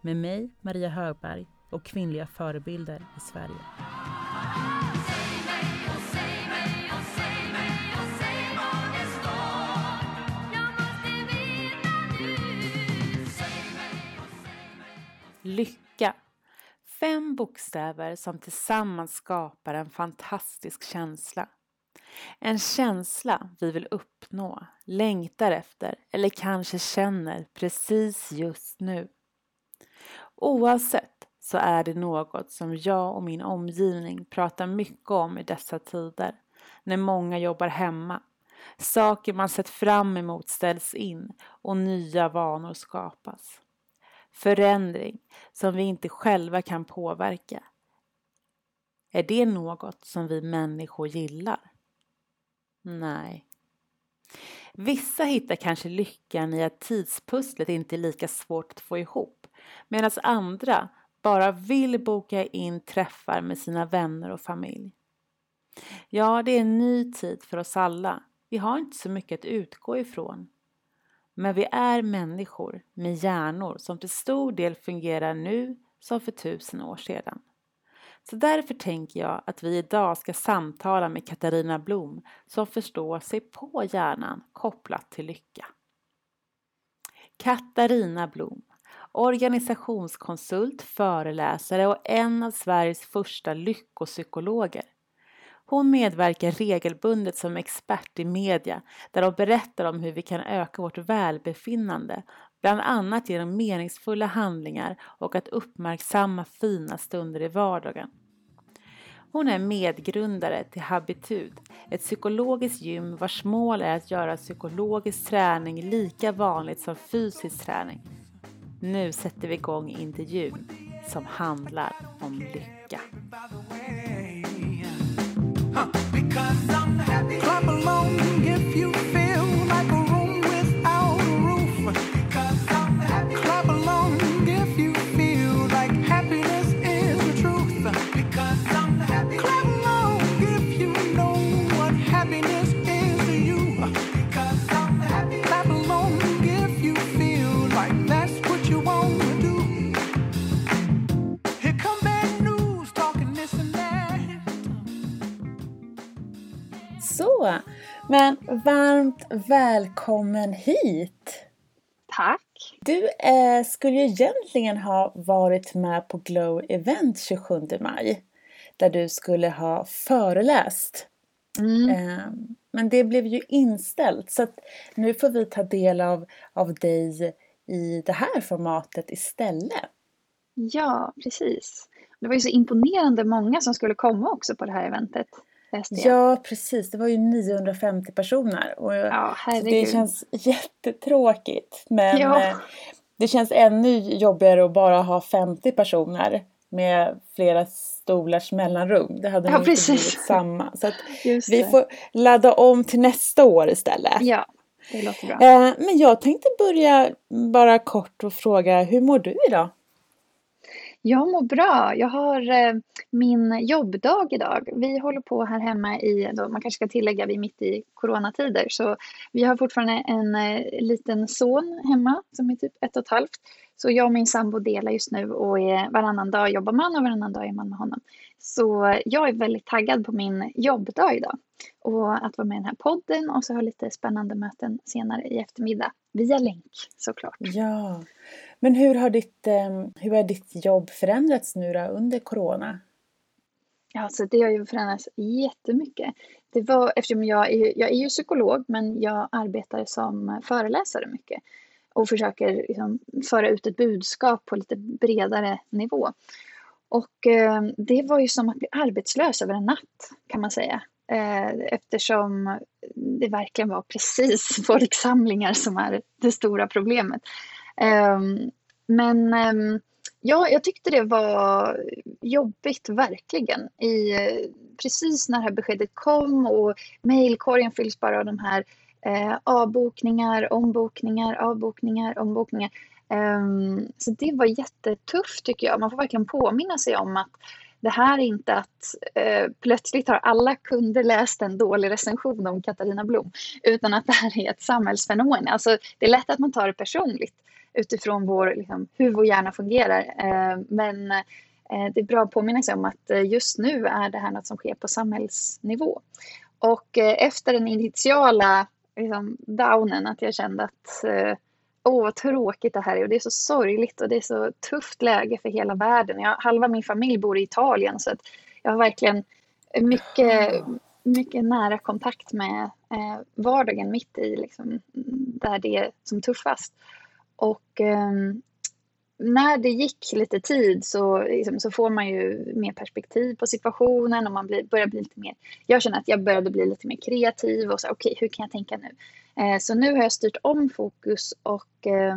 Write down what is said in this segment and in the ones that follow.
med mig, Maria Högberg och kvinnliga förebilder i Sverige. Lycka. Fem bokstäver som tillsammans skapar en fantastisk känsla. En känsla vi vill uppnå, längtar efter eller kanske känner precis just nu. Oavsett så är det något som jag och min omgivning pratar mycket om i dessa tider när många jobbar hemma. Saker man sett fram emot ställs in och nya vanor skapas. Förändring som vi inte själva kan påverka. Är det något som vi människor gillar? Nej. Vissa hittar kanske lyckan i att tidspusslet inte är lika svårt att få ihop medan andra bara vill boka in träffar med sina vänner och familj. Ja, det är en ny tid för oss alla. Vi har inte så mycket att utgå ifrån. Men vi är människor med hjärnor som till stor del fungerar nu som för tusen år sedan. Så därför tänker jag att vi idag ska samtala med Katarina Blom som förstår sig på hjärnan kopplat till lycka. Katarina Blom, organisationskonsult, föreläsare och en av Sveriges första lyckopsykologer. Hon medverkar regelbundet som expert i media där hon berättar om hur vi kan öka vårt välbefinnande, bland annat genom meningsfulla handlingar och att uppmärksamma fina stunder i vardagen. Hon är medgrundare till Habitud, ett psykologiskt gym vars mål är att göra psykologisk träning lika vanligt som fysisk träning. Nu sätter vi igång intervjun som handlar om lycka. Så, men varmt välkommen hit! Tack! Du eh, skulle ju egentligen ha varit med på Glow Event 27 maj där du skulle ha föreläst. Mm. Eh, men det blev ju inställt så att nu får vi ta del av, av dig i det här formatet istället. Ja, precis. Det var ju så imponerande många som skulle komma också på det här eventet. Ja, precis. Det var ju 950 personer. Och ja, det känns jättetråkigt. Men ja. Eh, det känns ännu jobbigare att bara ha 50 personer med flera stolars mellanrum. Det hade ja, inte blivit samma. Så vi får ladda om till nästa år istället. Ja, det låter bra. Eh, men jag tänkte börja bara kort och fråga, hur mår du idag? Jag mår bra. Jag har eh, min jobbdag idag. Vi håller på här hemma i, då, man kanske ska tillägga, vi är mitt i coronatider. Så vi har fortfarande en eh, liten son hemma som är typ ett och ett halvt. Så jag och min sambo delar just nu och är, varannan dag jobbar man och varannan dag är man med honom. Så jag är väldigt taggad på min jobbdag idag. Och att vara med i den här podden och så ha lite spännande möten senare i eftermiddag. Via länk såklart. Ja. Men hur har ditt, ehm, hur har ditt jobb förändrats nu då under Corona? Ja, så det har ju förändrats jättemycket. Det var, eftersom jag är, jag är ju psykolog men jag arbetar som föreläsare mycket och försöker liksom föra ut ett budskap på lite bredare nivå. Och eh, det var ju som att bli arbetslös över en natt kan man säga. Eh, eftersom det verkligen var precis folksamlingar som är det stora problemet. Ehm, men ehm, Ja, jag tyckte det var jobbigt, verkligen. I, eh, precis när det här beskedet kom och mejlkorgen fylls bara av de här eh, avbokningar, ombokningar, avbokningar, ombokningar. Um, så det var jättetufft tycker jag. Man får verkligen påminna sig om att det här är inte att eh, plötsligt har alla kunder läst en dålig recension om Katarina Blom, utan att det här är ett samhällsfenomen. Alltså, det är lätt att man tar det personligt utifrån vår, liksom, hur vår hjärna fungerar. Eh, men eh, det är bra att påminna sig om att eh, just nu är det här något som sker på samhällsnivå. Och eh, efter den initiala liksom, downen, att jag kände att eh, åh vad tråkigt det här är och det är så sorgligt och det är så tufft läge för hela världen. Jag, halva min familj bor i Italien så att jag har verkligen mycket, mycket nära kontakt med eh, vardagen mitt i liksom, där det är som tuffast. Och eh, när det gick lite tid så, liksom, så får man ju mer perspektiv på situationen och man blir, börjar bli lite mer... Jag känner att jag började bli lite mer kreativ och så okej, okay, hur kan jag tänka nu? Eh, så nu har jag styrt om fokus och eh,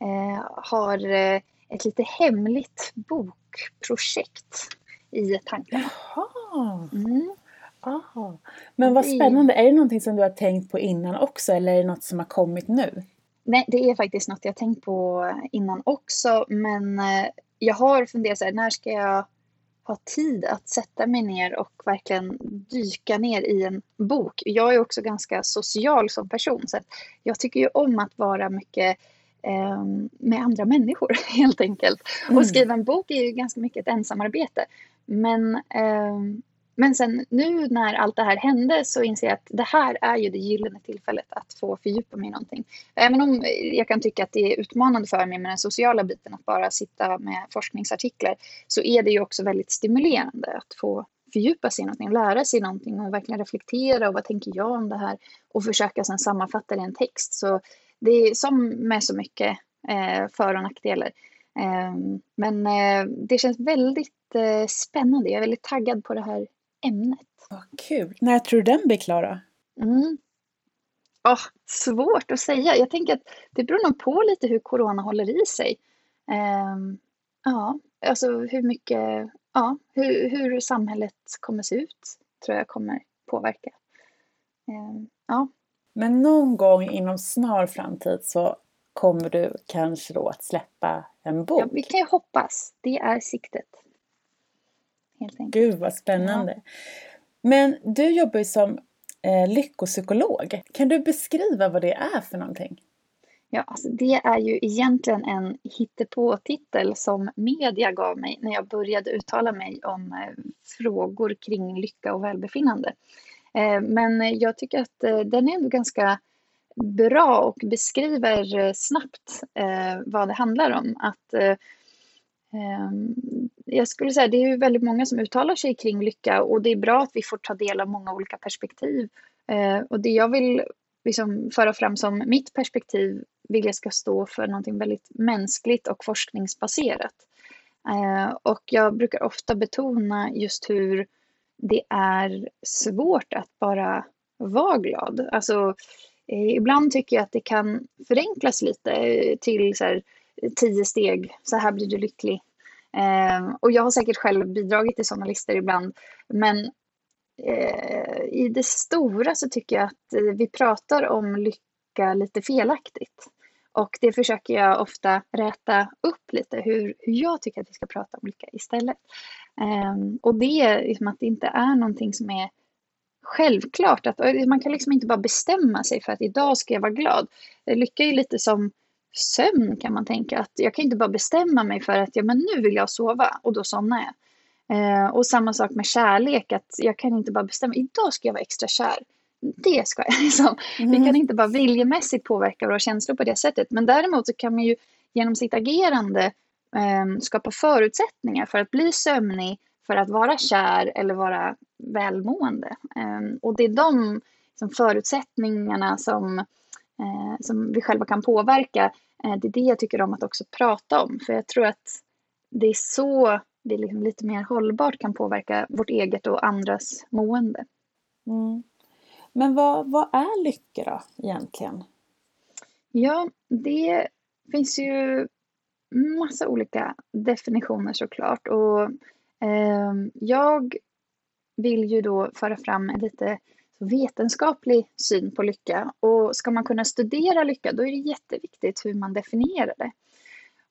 eh har eh, ett lite hemligt bokprojekt i tankarna. Jaha! Mm. Aha. Men vad spännande, är det någonting som du har tänkt på innan också eller är det något som har kommit nu? Nej, det är faktiskt något jag tänkt på innan också, men eh, jag har funderat så här, när ska jag ha tid att sätta mig ner och verkligen dyka ner i en bok. Jag är också ganska social som person, så jag tycker ju om att vara mycket eh, med andra människor helt enkelt. Mm. Och skriva en bok är ju ganska mycket ett ensamarbete. Men eh, men sen nu när allt det här hände så inser jag att det här är ju det gyllene tillfället att få fördjupa mig i någonting. Även om jag kan tycka att det är utmanande för mig med den sociala biten att bara sitta med forskningsartiklar så är det ju också väldigt stimulerande att få fördjupa sig i någonting, lära sig någonting och verkligen reflektera och vad tänker jag om det här och försöka sen sammanfatta det i en text. Så det är som med så mycket eh, för och nackdelar. Eh, men eh, det känns väldigt eh, spännande. Jag är väldigt taggad på det här ämnet. Vad kul! När tror du den blir klar då? Mm. Oh, svårt att säga. Jag tänker att det beror nog på lite hur corona håller i sig. Um, ja, alltså hur mycket, ja, hur, hur samhället kommer se ut tror jag kommer påverka. Um, ja. Men någon gång inom snar framtid så kommer du kanske då att släppa en bok? Ja, vi kan ju hoppas. Det är siktet helt enkelt. Gud vad spännande! Ja. Men du jobbar ju som eh, lyckopsykolog. Kan du beskriva vad det är för någonting? Ja, alltså det är ju egentligen en hittepå-titel som media gav mig när jag började uttala mig om eh, frågor kring lycka och välbefinnande. Eh, men jag tycker att eh, den är ändå ganska bra och beskriver snabbt vad det handlar om. Att Ehm, jag skulle säga det är ju väldigt många som uttalar sig kring lycka och det är bra att vi får ta del av många olika perspektiv. Eh, och det jag vill liksom föra fram som mitt perspektiv vill jag ska stå för någonting väldigt mänskligt och forskningsbaserat. Eh, och jag brukar ofta betona just hur det är svårt att bara vara glad. Alltså, eh, ibland tycker jag att det kan förenklas lite till så här, tio steg, så här blir du lycklig. Eh, och jag har säkert själv bidragit till sådana listor ibland. Men eh, i det stora så tycker jag att eh, vi pratar om lycka lite felaktigt. Och det försöker jag ofta räta upp lite, hur, hur jag tycker att vi ska prata om lycka istället. Um, och det är liksom att det inte är någonting som är självklart. Att, man kan liksom inte bara bestämma sig för att idag ska jag vara glad. Lycka är lite som sömn kan man tänka. Att jag kan inte bara bestämma mig för att ja, men nu vill jag sova och då somnar jag. Eh, och samma sak med kärlek, att jag kan inte bara bestämma, idag ska jag vara extra kär. Det ska jag liksom. Mm. Vi kan inte bara viljemässigt påverka våra känslor på det sättet. Men däremot så kan man ju genom sitt agerande eh, skapa förutsättningar för att bli sömnig, för att vara kär eller vara välmående. Eh, och det är de liksom, förutsättningarna som som vi själva kan påverka. Eh, det är det jag tycker om att också prata om. För jag tror att det är så vi liksom lite mer hållbart kan påverka vårt eget och andras mående. Mm. Men vad, vad är lycka då egentligen? Ja, det finns ju massa olika definitioner såklart. Och eh, jag vill ju då föra fram en lite vetenskaplig syn på lycka. Och ska man kunna studera lycka, då är det jätteviktigt hur man definierar det.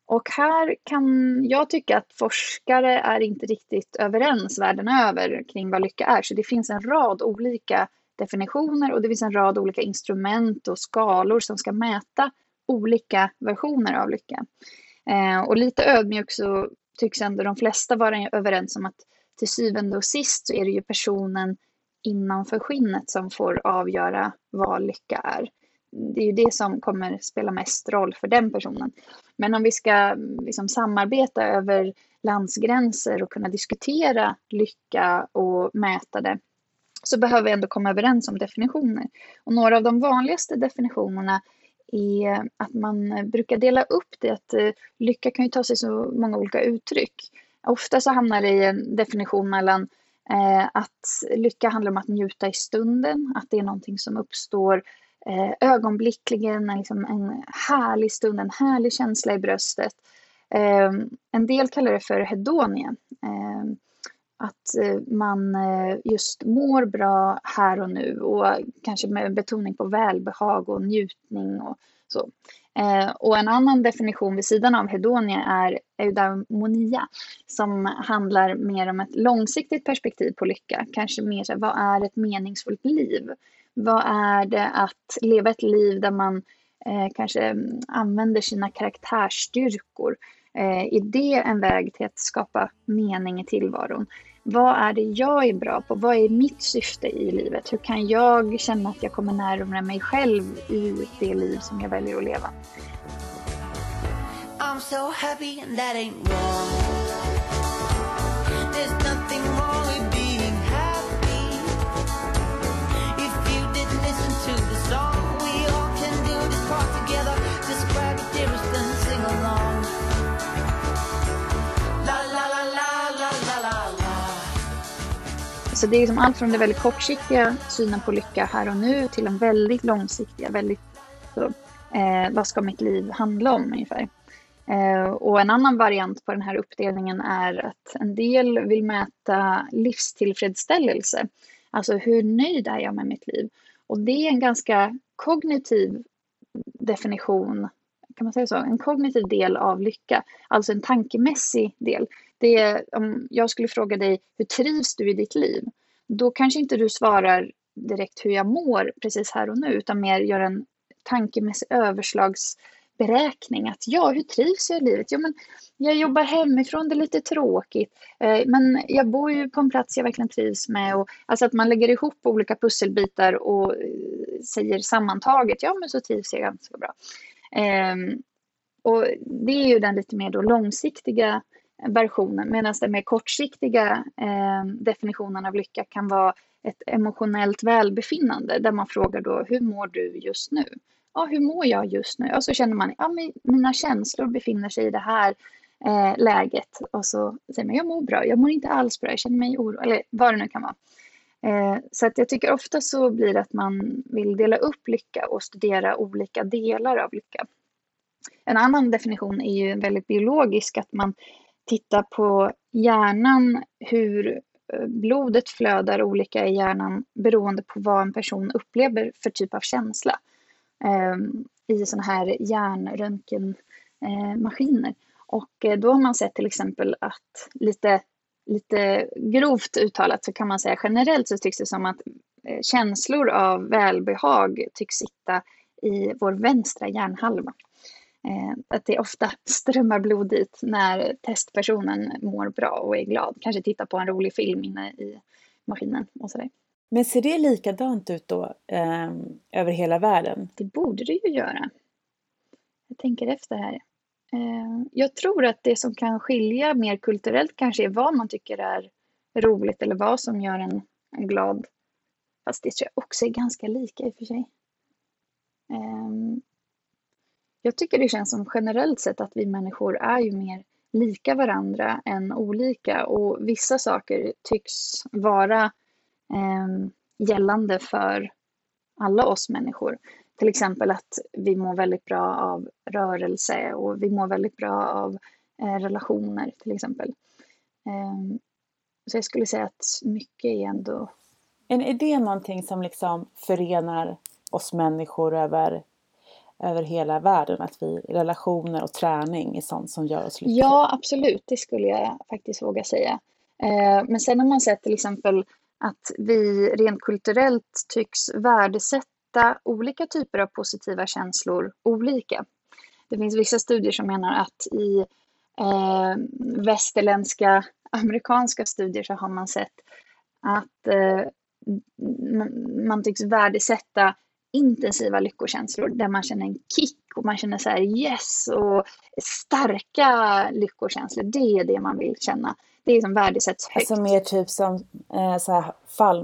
Och här kan jag tycka att forskare är inte riktigt överens världen över kring vad lycka är. Så det finns en rad olika definitioner och det finns en rad olika instrument och skalor som ska mäta olika versioner av lycka. Eh, och lite ödmjuk så tycks ändå de flesta vara överens om att till syvende och sist så är det ju personen innanför skinnet som får avgöra vad lycka är. Det är ju det som kommer spela mest roll för den personen. Men om vi ska liksom samarbeta över landsgränser och kunna diskutera lycka och mäta det så behöver vi ändå komma överens om definitioner. Och några av de vanligaste definitionerna är att man brukar dela upp det, att eh, lycka kan ju ta sig så många olika uttryck. Ofta så hamnar det i en definition mellan Eh, att lycka handlar om att njuta i stunden, att det är någonting som uppstår eh, ögonblickligen, liksom en härlig stund, en härlig känsla i bröstet. Ehm, en del kallar det för hedonia ehm, att eh, man eh, just mår bra här och nu och kanske med betoning på välbehag och njutning och så. Eh, och en annan definition vid sidan av hedonia är eudaimonia som handlar mer om ett långsiktigt perspektiv på lycka. Kanske mer så vad är ett meningsfullt liv? Vad är det att leva ett liv där man eh, kanske använder sina karaktärsstyrkor? Eh, är det en väg till att skapa mening i tillvaron? Vad är det jag är bra på? Vad är mitt syfte i livet? Hur kan jag känna att jag kommer närmare mig själv i det liv som jag väljer att leva? I'm so happy and that ain't wrong Alltså det är liksom allt från den väldigt kortsiktiga synen på lycka här och nu till den väldigt långsiktiga, väldigt så, eh, vad ska mitt liv handla om ungefär. Eh, och en annan variant på den här uppdelningen är att en del vill mäta livstillfredsställelse. Alltså hur nöjd är jag med mitt liv? Och det är en ganska kognitiv definition, kan man säga så? En kognitiv del av lycka, alltså en tankemässig del. Det är, om jag skulle fråga dig, hur trivs du i ditt liv? Då kanske inte du svarar direkt hur jag mår precis här och nu, utan mer gör en tankemässig överslagsberäkning. Att ja, hur trivs jag i livet? Jo, men jag jobbar hemifrån, det är lite tråkigt. Eh, men jag bor ju på en plats jag verkligen trivs med. Och, alltså att man lägger ihop olika pusselbitar och eh, säger sammantaget, ja men så trivs jag ganska bra. Ehm, och det är ju den lite mer då långsiktiga versionen medan den mer kortsiktiga eh, definitionen av lycka kan vara ett emotionellt välbefinnande där man frågar då hur mår du just nu? Ja, hur mår jag just nu? Och så känner man ja, mina känslor befinner sig i det här eh, läget och så säger man jag mår bra, jag mår inte alls bra, jag känner mig orolig eller vad det nu kan vara. Eh, så att jag tycker ofta så blir det att man vill dela upp lycka och studera olika delar av lycka. En annan definition är ju väldigt biologisk, att man titta på hjärnan, hur eh, blodet flödar olika i hjärnan beroende på vad en person upplever för typ av känsla ehm, i sådana här hjärnröntgenmaskiner. Eh, Och eh, då har man sett till exempel att lite, lite grovt uttalat så kan man säga generellt så tycks det som att känslor av välbehag tycks sitta i vår vänstra hjärnhalva. Eh, att det ofta strömmar blod dit när testpersonen mår bra och är glad. Kanske tittar på en rolig film inne i maskinen och sådär. Men ser det likadant ut då eh, över hela världen? Det borde det ju göra. Jag tänker efter här. Eh, jag tror att det som kan skilja mer kulturellt kanske är vad man tycker är roligt eller vad som gör en, en glad. Fast det tror jag också är ganska lika i och för sig. Um, jag tycker det känns som generellt sett att vi människor är ju mer lika varandra än olika och vissa saker tycks vara eh, gällande för alla oss människor. till exempel att vi mår väldigt bra av rörelse och vi mår väldigt bra av eh, relationer till exempel. Eh, så jag skulle säga att mycket är ändå... Är det någonting som liksom förenar oss människor över, över hela världen? Att vi relationer och träning är sånt som gör oss lyckliga? Ja, absolut. Det skulle jag faktiskt våga säga. Eh, men sen har man sett till exempel att vi rent kulturellt tycks värdesätta olika typer av positiva känslor olika. Det finns vissa studier som menar att i eh, västerländska amerikanska studier så har man sett att eh, man tycks värdesätta intensiva lyckokänslor där man känner en kick och man känner så här yes och starka lyckokänslor. Det är det man vill känna. Det är som värdesätts högt. Alltså mer typ som eh, så här fall,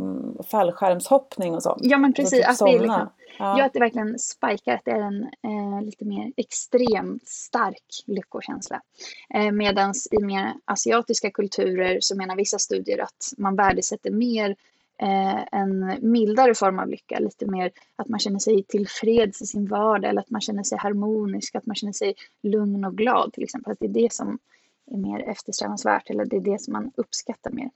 fallskärmshoppning och sånt? Ja men precis. Typ att, det är liksom, ja. ja. att det verkligen spikar, att det är en eh, lite mer extremt stark lyckokänsla. Eh, Medan i mer asiatiska kulturer så menar vissa studier att man värdesätter mer en mildare form av lycka, lite mer att man känner sig tillfreds i sin vardag eller att man känner sig harmonisk, att man känner sig lugn och glad till exempel. Att det är det som är mer eftersträvansvärt eller det är det som man uppskattar mer.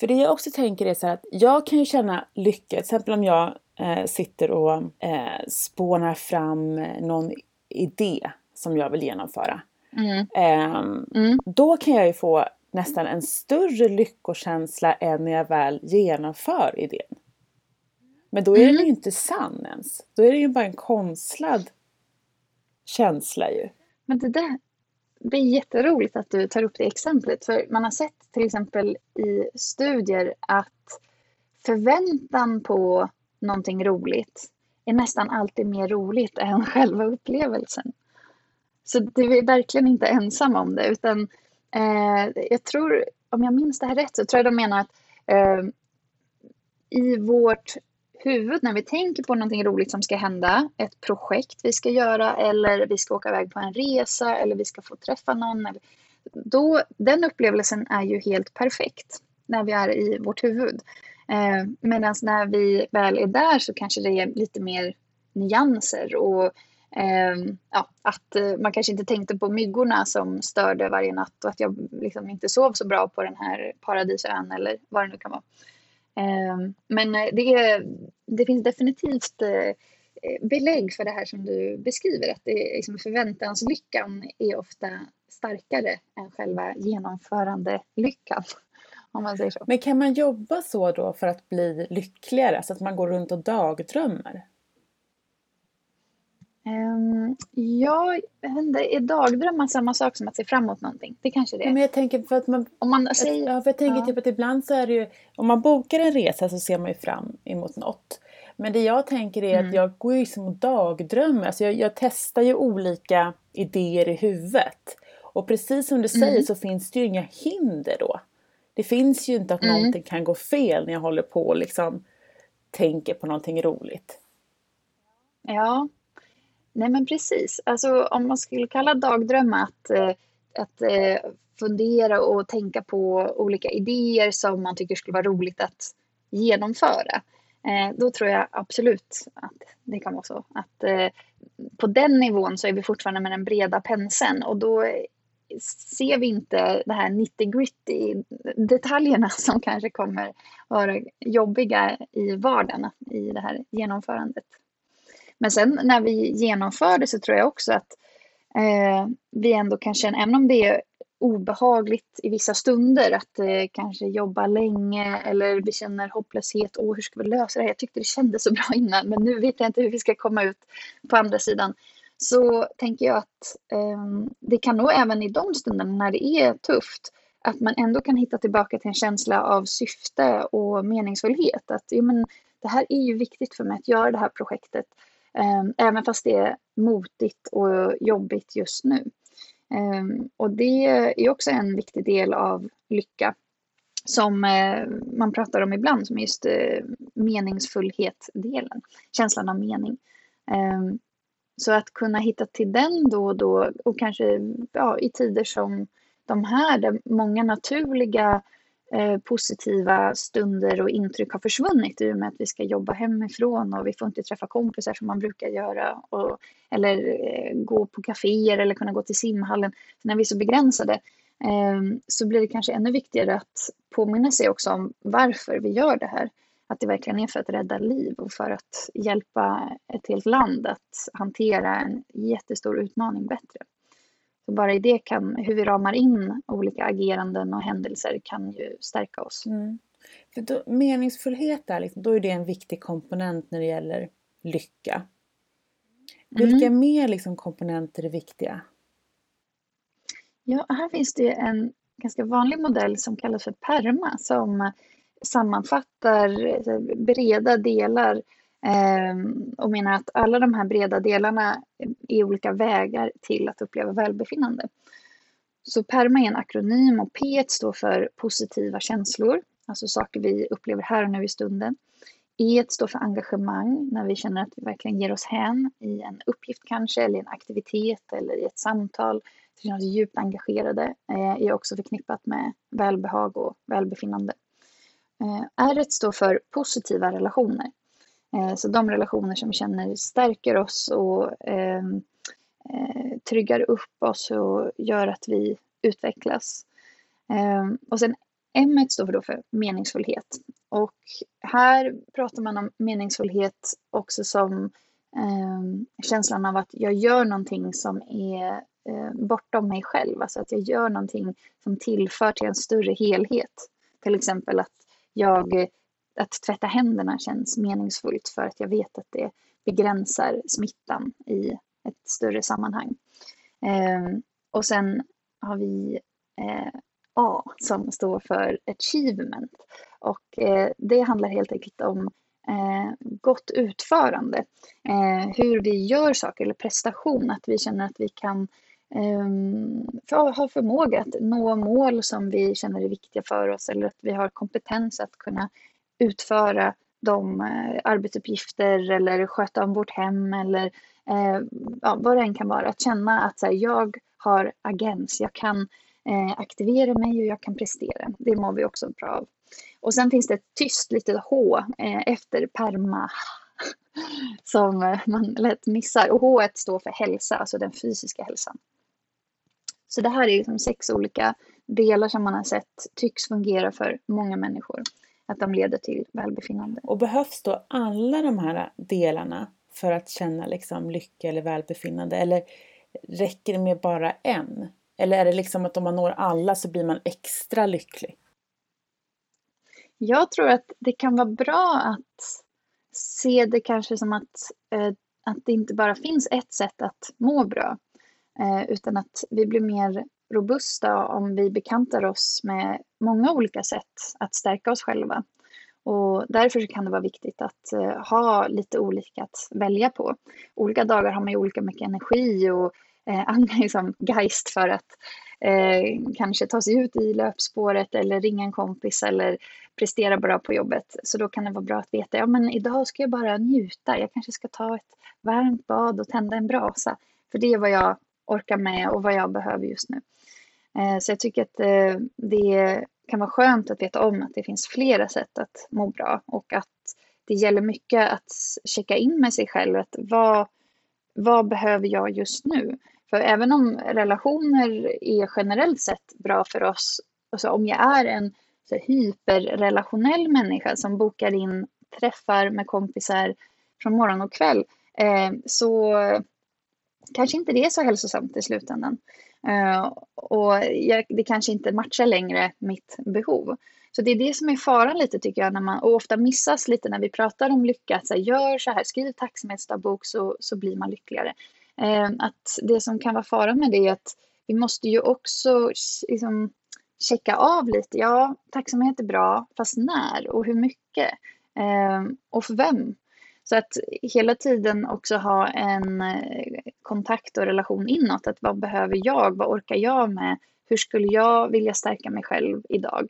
För det jag också tänker är så här att jag kan ju känna lycka, till exempel om jag eh, sitter och eh, spånar fram någon idé som jag vill genomföra. Mm. Eh, mm. Då kan jag ju få nästan en större lyckokänsla än när jag väl genomför idén. Men då är mm. den ju inte sann ens. Då är det ju bara en konstlad känsla ju. Men det där, det är jätteroligt att du tar upp det exemplet. För man har sett till exempel i studier att förväntan på någonting roligt är nästan alltid mer roligt än själva upplevelsen. Så det är verkligen inte ensamma om det. Utan eh, jag tror, om jag minns det här rätt, så tror jag de menar att eh, i vårt huvud när vi tänker på någonting roligt som ska hända, ett projekt vi ska göra eller vi ska åka iväg på en resa eller vi ska få träffa någon. Då, den upplevelsen är ju helt perfekt när vi är i vårt huvud. Eh, Medan när vi väl är där så kanske det är lite mer nyanser och Ehm, ja, att eh, man kanske inte tänkte på myggorna som störde varje natt och att jag liksom inte sov så bra på den här paradisön eller vad det nu kan vara. Ehm, men eh, det, är, det finns definitivt eh, belägg för det här som du beskriver, att det är liksom förväntanslyckan är ofta starkare än själva genomförandelyckan. Om man säger så. Men kan man jobba så då för att bli lyckligare, så att man går runt och dagdrömmer? Um, ja, jag vet inte, är dagdrömmar samma sak som att se fram emot någonting? Det kanske det är. Men jag tänker för att man... Om man säger, ja, för jag tänker ja. typ att ibland så är det ju... Om man bokar en resa så ser man ju fram emot något. Men det jag tänker är mm. att jag går ju som och dagdrömmer. Alltså jag, jag, testar ju olika idéer i huvudet. Och precis som du säger mm. så finns det ju inga hinder då. Det finns ju inte att mm. någonting kan gå fel när jag håller på och liksom tänker på någonting roligt. Ja, Nej men precis. Alltså om man skulle kalla dagdrömma att, eh, att eh, fundera och tänka på olika idéer som man tycker skulle vara roligt att genomföra. Eh, då tror jag absolut att det kan vara så. Att på den nivån så är vi fortfarande med den breda penseln och då ser vi inte det här 90 gritty detaljerna som kanske kommer vara jobbiga i vardagen i det här genomförandet. Men sen när vi genomför det så tror jag också att eh, vi ändå kan känna, även om det är obehagligt i vissa stunder att eh, kanske jobba länge eller vi känner hopplöshet. Åh, hur ska vi lösa det här? Jag tyckte det kändes så bra innan men nu vet jag inte hur vi ska komma ut på andra sidan. Så tänker jag att eh, det kan nog även i de stunderna när det är tufft att man ändå kan hitta tillbaka till en känsla av syfte och meningsfullhet. Att ja, men, det här är ju viktigt för mig att göra det här projektet. Ehm, även fast det är motigt och jobbigt just nu. Ehm, och det är också en viktig del av lycka som eh, man pratar om ibland som just eh, meningsfullhet-delen, känslan av mening. Ehm, så att kunna hitta till den då och då och kanske ja, i tider som de här där många naturliga Eh, positiva stunder och intryck har försvunnit i och med att vi ska jobba hemifrån och vi får inte träffa kompisar som man brukar göra och, eller eh, gå på kaféer eller kunna gå till simhallen. Så när vi är så begränsade eh, så blir det kanske ännu viktigare att påminna sig också om varför vi gör det här. Att det verkligen är för att rädda liv och för att hjälpa ett helt land att hantera en jättestor utmaning bättre. Så bara i det kan, hur vi ramar in olika ageranden och händelser kan ju stärka oss. Mm. För då, meningsfullhet där, liksom, då är det en viktig komponent när det gäller lycka. Vilka mm. mer liksom, komponenter är viktiga? Ja, här finns det en ganska vanlig modell som kallas för PERMA som sammanfattar eh, breda delar Ehm, och menar att alla de här breda delarna är olika vägar till att uppleva välbefinnande. Så PERMA är en akronym och P står för positiva känslor, alltså saker vi upplever här och nu i stunden. E står för engagemang, när vi känner att vi verkligen ger oss hän i en uppgift kanske, eller en aktivitet eller i ett samtal. Så känner oss djupt engagerade, eh, är också förknippat med välbehag och välbefinnande. Eh, R står för positiva relationer. Eh, så de relationer som vi känner stärker oss och ehm, eh, tryggar upp oss och gör att vi utvecklas. Ehm, och sen M står för, då för meningsfullhet. Och här pratar man om meningsfullhet också som eh, känslan av att jag gör någonting som är eh, bortom mig själv. Alltså att jag gör någonting som tillför till en större helhet. Till exempel att jag att tvätta händerna känns meningsfullt för att jag vet att det begränsar smittan i ett större sammanhang. Eh, och sen har vi eh, A som står för achievement och eh, det handlar helt enkelt om eh, gott utförande. Eh, hur vi gör saker eller prestation, att vi känner att vi kan ehm, för, ha förmåga att nå mål som vi känner är viktiga för oss eller att vi har kompetens att kunna utföra de eh, arbetsuppgifter eller sköta om vårt hem eller eh, ja, vad det än kan vara. Att känna att så här, jag har agens, jag kan eh, aktivera mig och jag kan prestera. Det mår vi också bra av. Och sen finns det ett tyst litet H eh, efter perma som eh, man lätt missar. Och H står för hälsa, alltså den fysiska hälsan. Så det här är liksom sex olika delar som man har sett tycks fungera för många människor att de leder till välbefinnande. Och behövs då alla de här delarna för att känna liksom lycka eller välbefinnande? Eller räcker det med bara en? Eller är det liksom att om man når alla så blir man extra lycklig? Jag tror att det kan vara bra att se det kanske som att, eh, att det inte bara finns ett sätt att må bra. Eh, utan att vi blir mer robusta om vi bekantar oss med många olika sätt att stärka oss själva. Och därför kan det vara viktigt att eh, ha lite olika att välja på. Olika dagar har man ju olika mycket energi och uh, liksom geist för att eh, kanske ta sig ut i löpspåret eller ringa en kompis eller prestera bra på jobbet. Så då kan det vara bra att veta, ja men idag ska jag bara njuta. Jag kanske ska ta ett varmt bad och tända en brasa. För det är vad jag orkar med och vad jag behöver just nu. Eh, så jag tycker att eh, det kan vara skönt att veta om att det finns flera sätt att må bra och att det gäller mycket att checka in med sig själv. Att vad, vad behöver jag just nu? För även om relationer är generellt sett bra för oss, alltså om jag är en så hyperrelationell människa som bokar in träffar med kompisar från morgon och kväll, eh, så kanske inte det är så hälsosamt i slutändan. Eh, och jag, det kanske inte matchar längre mitt behov. Så det är det som är faran lite tycker jag, när man, och ofta missas lite när vi pratar om lycka. Att så här, gör så här, skriv tacksamhetsdagbok så, så blir man lyckligare. Eh, att det som kan vara faran med det är att vi måste ju också liksom, checka av lite. Ja, tacksamhet är bra, fast när och hur mycket? Eh, och för vem? Så att hela tiden också ha en kontakt och relation inåt. Att vad behöver jag? Vad orkar jag med? Hur skulle jag vilja stärka mig själv idag?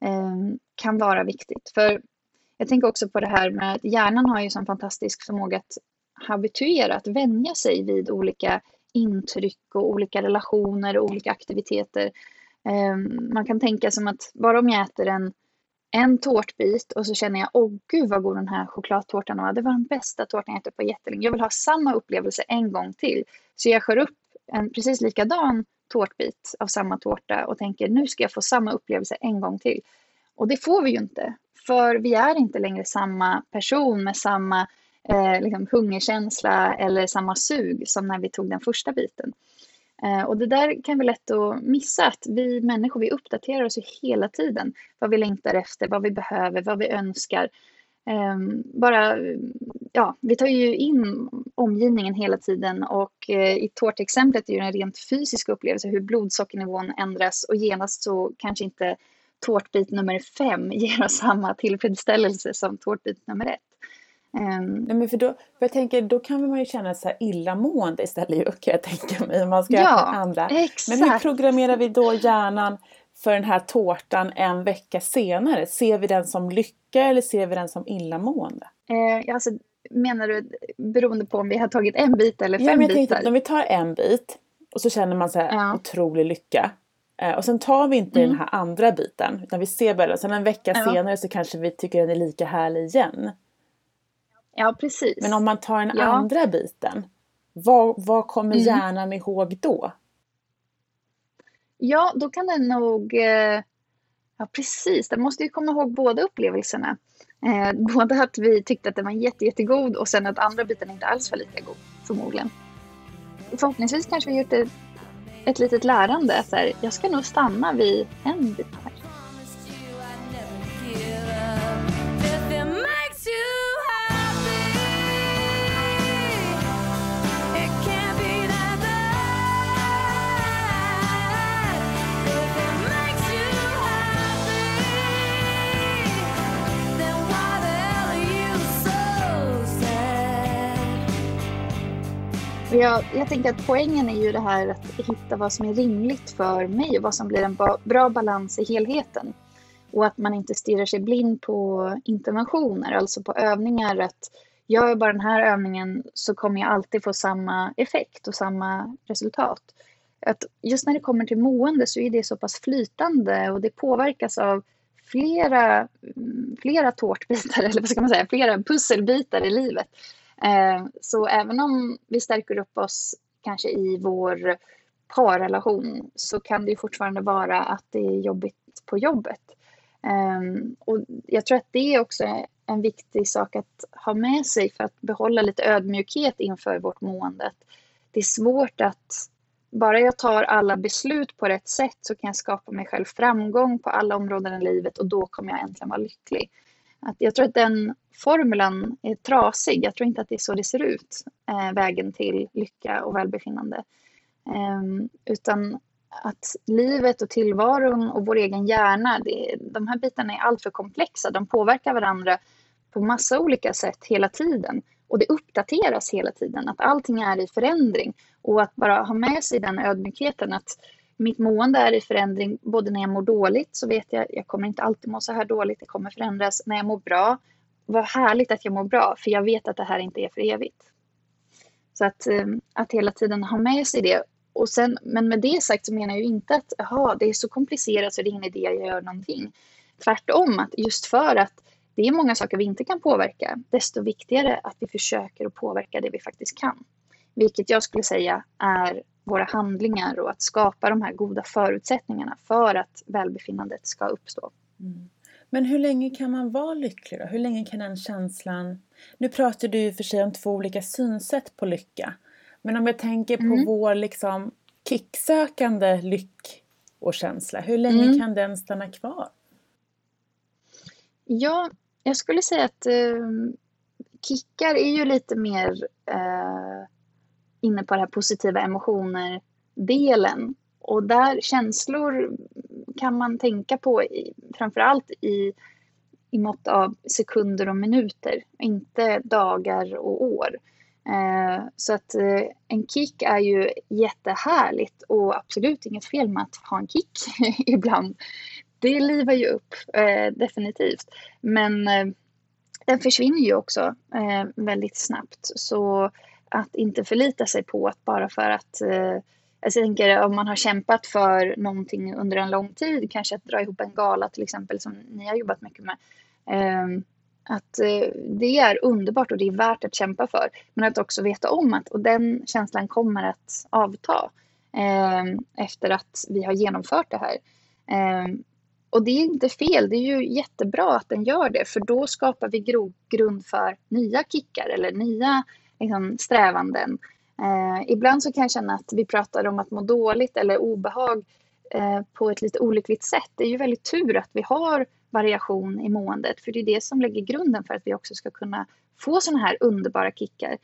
Ehm, kan vara viktigt. För jag tänker också på det här med att hjärnan har ju sån fantastisk förmåga att habituera, att vänja sig vid olika intryck och olika relationer och olika aktiviteter. Ehm, man kan tänka som att bara om jag äter en, en tårtbit och så känner jag, åh gud vad god den här chokladtårtan var. Det var den bästa tårtan jag ätit på jättelänge. Jag vill ha samma upplevelse en gång till. Så jag skär upp en precis likadan tårtbit av samma tårta och tänker nu ska jag få samma upplevelse en gång till. Och det får vi ju inte, för vi är inte längre samma person med samma eh, liksom hungerkänsla eller samma sug som när vi tog den första biten. Eh, och det där kan vi lätt att missa, att vi människor vi uppdaterar oss ju hela tiden. Vad vi längtar efter, vad vi behöver, vad vi önskar. Ehm, bara, ja, vi tar ju in omgivningen hela tiden och eh, i tårtexemplet är det en rent fysisk upplevelse hur blodsockernivån ändras och genast så kanske inte tårtbit nummer fem ger oss samma tillfredsställelse som tårtbit nummer ett. Um, Nej, men för då, för jag tänker, då kan man ju känna sig illamående istället kan jag tänka mig. Om man ska ja, andra. Exakt. Men hur programmerar vi då hjärnan för den här tårtan en vecka senare? Ser vi den som lycka eller ser vi den som illamående? Eh, alltså, menar du beroende på om vi har tagit en bit eller fem ja, men jag bitar? Tänkte, om vi tar en bit och så känner man så här ja. otrolig lycka. Eh, och sen tar vi inte mm. den här andra biten utan vi ser bara, sen en vecka ja. senare så kanske vi tycker den är lika härlig igen. Ja, precis. Men om man tar den ja. andra biten, vad, vad kommer mm. hjärnan ihåg då? Ja, då kan den nog... Eh, ja, precis. Den måste ju komma ihåg båda upplevelserna. Eh, både att vi tyckte att den var jätte, jättegod och sen att andra biten inte alls var lika god, förmodligen. Förhoppningsvis kanske vi gjort ett, ett litet lärande. Så här, jag ska nog stanna vid en bit här. Jag, jag tänker att poängen är ju det här att hitta vad som är rimligt för mig och vad som blir en bra balans i helheten. Och att man inte stirrar sig blind på interventioner, alltså på övningar. Att gör jag bara den här övningen så kommer jag alltid få samma effekt och samma resultat. Att just när det kommer till mående så är det så pass flytande och det påverkas av flera, mm, flera tårtbitar, eller vad ska man säga, flera pusselbitar i livet. Eh, så även om vi stärker upp oss kanske i vår parrelation så kan det fortfarande vara att det är jobbigt på jobbet. Eh, och jag tror att det är också en viktig sak att ha med sig för att behålla lite ödmjukhet inför vårt mående. Det är svårt att bara jag tar alla beslut på rätt sätt så kan jag skapa mig själv framgång på alla områden i livet och då kommer jag äntligen vara lycklig. Att jag tror att den formulan är trasig. Jag tror inte att det är så det ser ut, eh, vägen till lycka och välbefinnande. Eh, utan att livet och tillvaron och vår egen hjärna, det, de här bitarna är alltför komplexa. De påverkar varandra på massa olika sätt hela tiden. Och det uppdateras hela tiden, att allting är i förändring. Och att bara ha med sig den ödmjukheten att mitt mående är i förändring. Både när jag mår dåligt så vet jag, jag kommer inte alltid må så här dåligt, det kommer förändras. När jag mår bra, vad härligt att jag mår bra, för jag vet att det här inte är för evigt. Så att, eh, att hela tiden ha med sig det. Och sen, men med det sagt så menar jag ju inte att aha, det är så komplicerat så det är ingen idé att jag gör någonting. Tvärtom, att just för att det är många saker vi inte kan påverka, desto viktigare att vi försöker att påverka det vi faktiskt kan. Vilket jag skulle säga är våra handlingar och att skapa de här goda förutsättningarna för att välbefinnandet ska uppstå. Mm. Men hur länge kan man vara lycklig då? Hur länge kan den känslan... Nu pratar du för sig om två olika synsätt på lycka. Men om jag tänker på mm. vår liksom kicksökande lyck och känsla, hur länge mm. kan den stanna kvar? Ja, jag skulle säga att eh, kickar är ju lite mer eh, inne på det här positiva emotioner-delen. Och där känslor kan man tänka på i, framförallt i, i mått av sekunder och minuter, inte dagar och år. Eh, så att eh, en kick är ju jättehärligt och absolut inget fel med att ha en kick ibland. Det livar ju upp, eh, definitivt. Men eh, den försvinner ju också eh, väldigt snabbt. Så att inte förlita sig på att bara för att eh, jag tänker om man har kämpat för någonting under en lång tid, kanske att dra ihop en gala till exempel som ni har jobbat mycket med. Eh, att eh, det är underbart och det är värt att kämpa för. Men att också veta om att och den känslan kommer att avta eh, efter att vi har genomfört det här. Eh, och det är inte fel, det är ju jättebra att den gör det för då skapar vi grogrund för nya kickar eller nya liksom, strävanden. Eh, ibland så kan jag känna att vi pratar om att må dåligt eller obehag eh, på ett lite olyckligt sätt. Det är ju väldigt tur att vi har variation i måendet för det är det som lägger grunden för att vi också ska kunna få sådana här underbara kickar.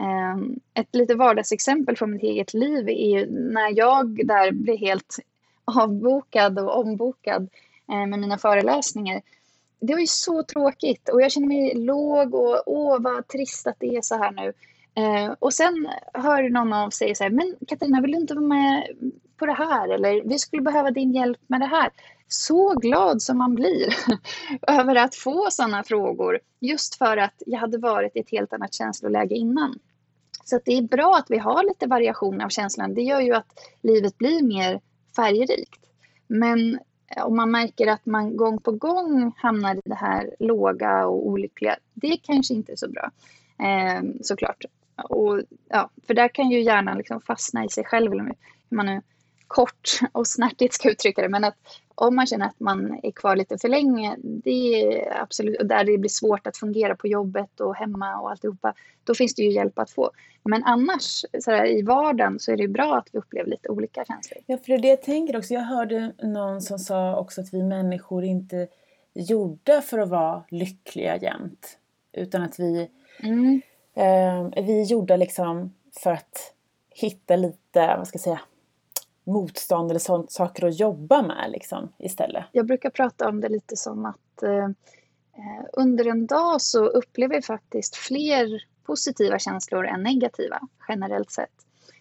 Eh, ett lite vardagsexempel från mitt eget liv är ju när jag där blev helt avbokad och ombokad eh, med mina föreläsningar. Det var ju så tråkigt och jag känner mig låg och åh vad trist att det är så här nu. Eh, och sen hör någon av sig så här, men Katarina vill du inte vara med på det här eller vi skulle behöva din hjälp med det här. Så glad som man blir över att få sådana frågor just för att jag hade varit i ett helt annat känsloläge innan. Så det är bra att vi har lite variation av känslan. Det gör ju att livet blir mer färgrikt. Men Eh, om man märker att man gång på gång hamnar i det här låga och olyckliga, det kanske inte är så bra. Eh, såklart. Och, ja, för där kan ju hjärnan liksom fastna i sig själv, eller hur man nu kort och snärtigt ska uttrycka det. Men att om man känner att man är kvar lite för länge, det är absolut, och där det blir svårt att fungera på jobbet och hemma och alltihopa, då finns det ju hjälp att få. Men annars, så här, i vardagen, så är det bra att vi upplever lite olika känslor. Ja, för det är det jag tänker också. Jag hörde någon som sa också att vi människor inte gjorda för att vara lyckliga jämt. Utan att vi, mm. eh, vi är gjorda liksom för att hitta lite, vad ska jag säga, motstånd eller sånt, saker att jobba med liksom, istället? Jag brukar prata om det lite som att eh, eh under en dag så upplever vi faktiskt fler positiva känslor än negativa generellt sett.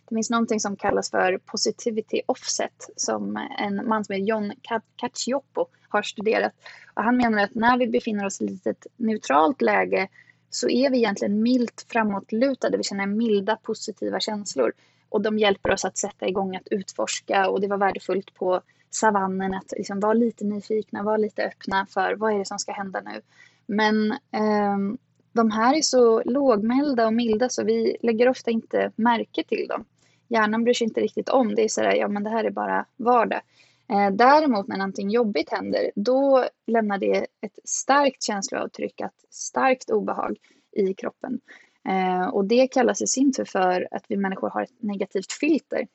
Det finns någonting som kallas för positivity offset som en man som heter John Cacioppo har studerat. Och han menar att när vi befinner oss i ett neutralt läge så är vi egentligen milt framåtlutade. Vi känner milda positiva känslor. Och de hjälper oss att sätta igång att utforska och det var värdefullt på savannen att liksom vara lite nyfikna, vara lite öppna för vad är det som ska hända nu. Men eh, de här är så lågmälda och milda så vi lägger ofta inte märke till dem. Hjärnan bryr sig inte riktigt om. Det är sådär, ja men det här är bara vardag. Eh, däremot när någonting jobbigt händer, då lämnar det ett starkt känsloavtryck, ett starkt obehag i kroppen. Eh, och det kallas i sin tur för att vi människor har ett negativt filter,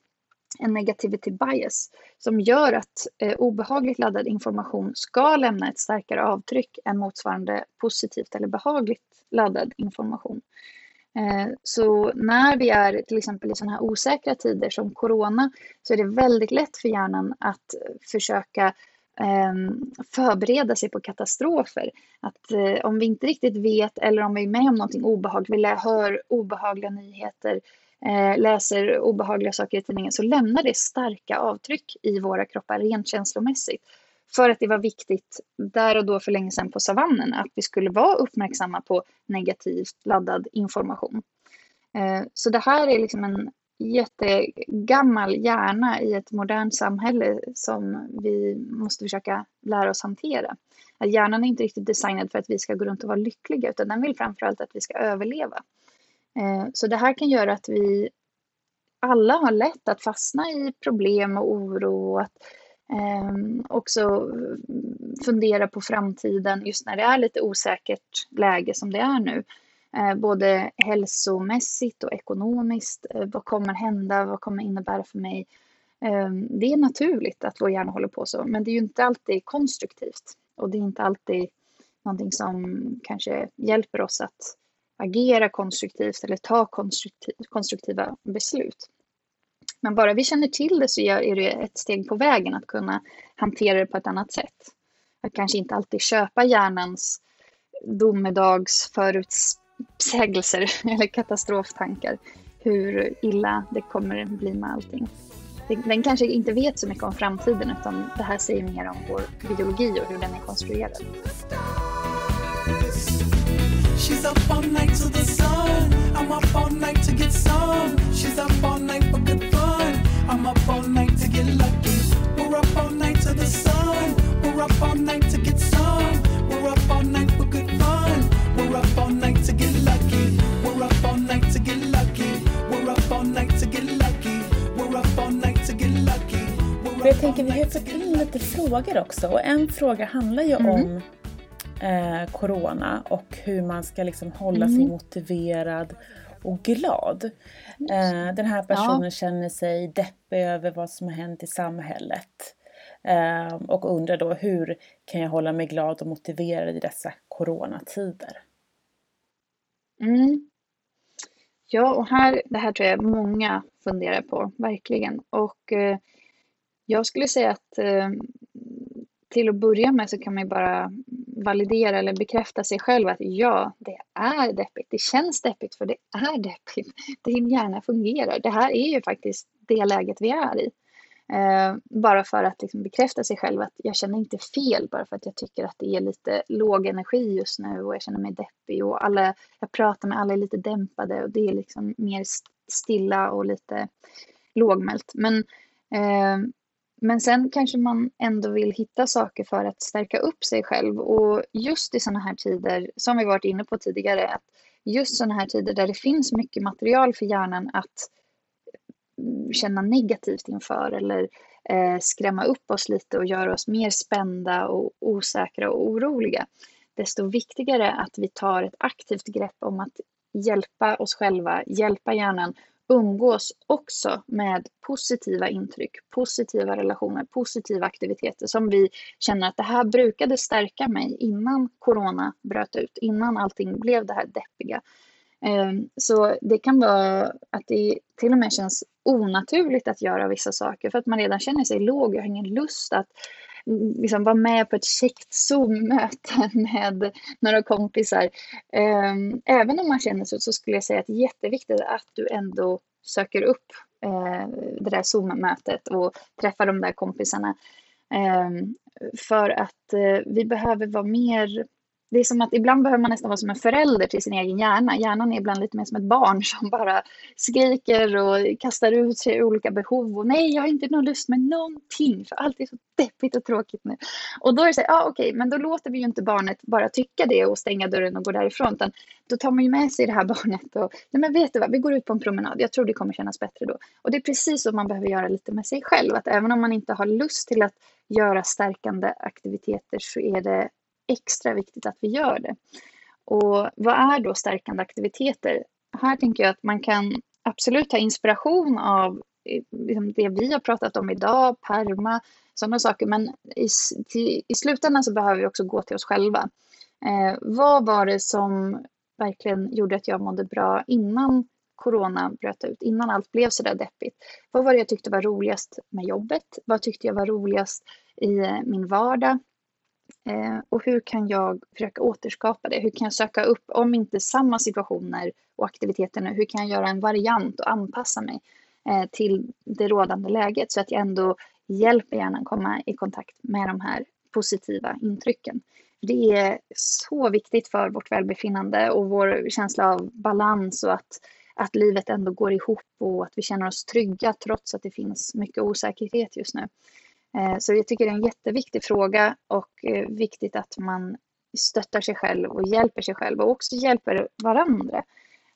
en negativity bias, som gör att eh, obehagligt laddad information ska lämna ett starkare avtryck än motsvarande positivt eller behagligt laddad information. Eh, så när vi är till exempel i sådana här osäkra tider som corona så är det väldigt lätt för hjärnan att försöka Ehm, förbereda sig på katastrofer. Att eh, om vi inte riktigt vet eller om vi är med om någonting obehagligt, vi hör obehagliga nyheter, eh, läser obehagliga saker i tidningen, så lämnar det starka avtryck i våra kroppar rent känslomässigt. För att det var viktigt där och då för länge sedan på savannen att vi skulle vara uppmärksamma på negativt laddad information. Eh, så det här är liksom en jättegammal hjärna i ett modernt samhälle som vi måste försöka lära oss hantera. Att hjärnan är inte riktigt designad för att vi ska gå runt och vara lyckliga utan den vill framförallt att vi ska överleva. Eh, så det här kan göra att vi alla har lätt att fastna i problem och oro och att eh, också fundera på framtiden just när det är lite osäkert läge som det är nu. Eh, både hälsomässigt och ekonomiskt. Eh, vad kommer hända? Vad kommer innebära för mig? Eh, det är naturligt att vår hjärna håller på så, men det är ju inte alltid konstruktivt och det är inte alltid någonting som kanske hjälper oss att agera konstruktivt eller ta konstruktiva beslut. Men bara vi känner till det så är det ett steg på vägen att kunna hantera det på ett annat sätt. Att kanske inte alltid köpa hjärnans domedagsföruts sägelser eller katastroftankar hur illa det kommer bli med allting. Den kanske inte vet så mycket om framtiden utan det här säger mer om vår biologi och hur den är konstruerad. She's up all night to the sun. I'm up all night to get some. She's up all night for good fun. I'm up all night to get lucky. We're up all night to the sun. We're up all night to jag tänker vi har fått in lite frågor också och en fråga handlar ju mm. om eh, Corona och hur man ska liksom hålla mm. sig motiverad och glad. Eh, den här personen ja. känner sig deppig över vad som har hänt i samhället. Eh, och undrar då hur kan jag hålla mig glad och motiverad i dessa coronatider? Mm. Ja, och här, det här tror jag många funderar på, verkligen. Och eh, jag skulle säga att eh, till att börja med så kan man ju bara validera eller bekräfta sig själv att ja, det är deppigt. Det känns deppigt för det är deppigt. Din hjärna fungerar. Det här är ju faktiskt det läget vi är i. Eh, bara för att liksom bekräfta sig själv att jag känner inte fel bara för att jag tycker att det är lite låg energi just nu och jag känner mig deppig och alla, jag pratar med alla är lite dämpade och det är liksom mer stilla och lite lågmält. Men, eh, men sen kanske man ändå vill hitta saker för att stärka upp sig själv och just i sådana här tider, som vi varit inne på tidigare, att just sådana här tider där det finns mycket material för hjärnan att mm, känna negativt inför eller eh, skrämma upp oss lite och göra oss mer spända och osäkra och oroliga. Desto viktigare att vi tar ett aktivt grepp om att hjälpa oss själva, hjälpa hjärnan umgås också med positiva intryck, positiva relationer, positiva aktiviteter som vi känner att det här brukade stärka mig innan corona bröt ut, innan allting blev det här deppiga. Ehm, så det kan vara att det till och med känns onaturligt att göra vissa saker för att man redan känner sig låg och har ingen lust att liksom vara med på ett käckt Zoom-möte med några kompisar. Ehm, även om man känner så, så skulle jag säga att det är jätteviktigt att du ändå söker upp eh, det där Zoom-mötet och träffar de där kompisarna. Ehm, för att eh, vi behöver vara mer det är som att ibland behöver man nästan vara som en förälder till sin egen hjärna. Hjärnan är ibland lite mer som ett barn som bara skriker och kastar ut sig olika behov. Och nej, jag har inte någon lust med någonting för allt är så deppigt och tråkigt nu. Och då är det så här, ja okej, men då låter vi ju inte barnet bara tycka det och stänga dörren och gå därifrån. Utan då tar man ju med sig det här barnet och, nej men vet du vad, vi går ut på en promenad. Jag tror det kommer kännas bättre då. Och det är precis så man behöver göra lite med sig själv. Att även om man inte har lust till att göra stärkande aktiviteter så är det extra viktigt att vi gör det. Och vad är då stärkande aktiviteter? Här tänker jag att man kan absolut ta inspiration av eh, liksom det vi har pratat om idag, perma, sådana saker. Men i, till, i slutändan så behöver vi också gå till oss själva. Eh, vad var det som verkligen gjorde att jag mådde bra innan corona bröt ut, innan allt blev så där deppigt? Vad var det jag tyckte var roligast med jobbet? Vad tyckte jag var roligast i eh, min vardag? Eh, och hur kan jag försöka återskapa det? Hur kan jag söka upp, om inte samma situationer och aktiviteter nu, hur kan jag göra en variant och anpassa mig eh, till det rådande läget så att jag ändå hjälper hjärnan komma i kontakt med de här positiva intrycken. Det är så viktigt för vårt välbefinnande och vår känsla av balans och att, att livet ändå går ihop och att vi känner oss trygga trots att det finns mycket osäkerhet just nu. Eh, så jag tycker det är en jätteviktig fråga och eh, viktigt att man stöttar sig själv och hjälper sig själv och också hjälper varandra.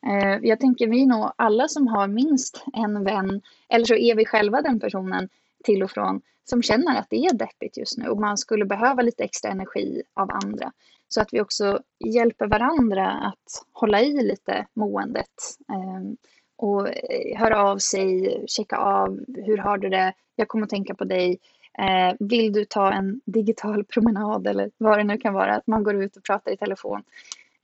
Eh, jag tänker vi är nog alla som har minst en vän, eller så är vi själva den personen till och från, som känner att det är deppigt just nu och man skulle behöva lite extra energi av andra. Så att vi också hjälper varandra att hålla i lite måendet ehm, och höra av sig, checka av, hur har du det? Jag kommer att tänka på dig. Eh, vill du ta en digital promenad eller vad det nu kan vara, att man går ut och pratar i telefon.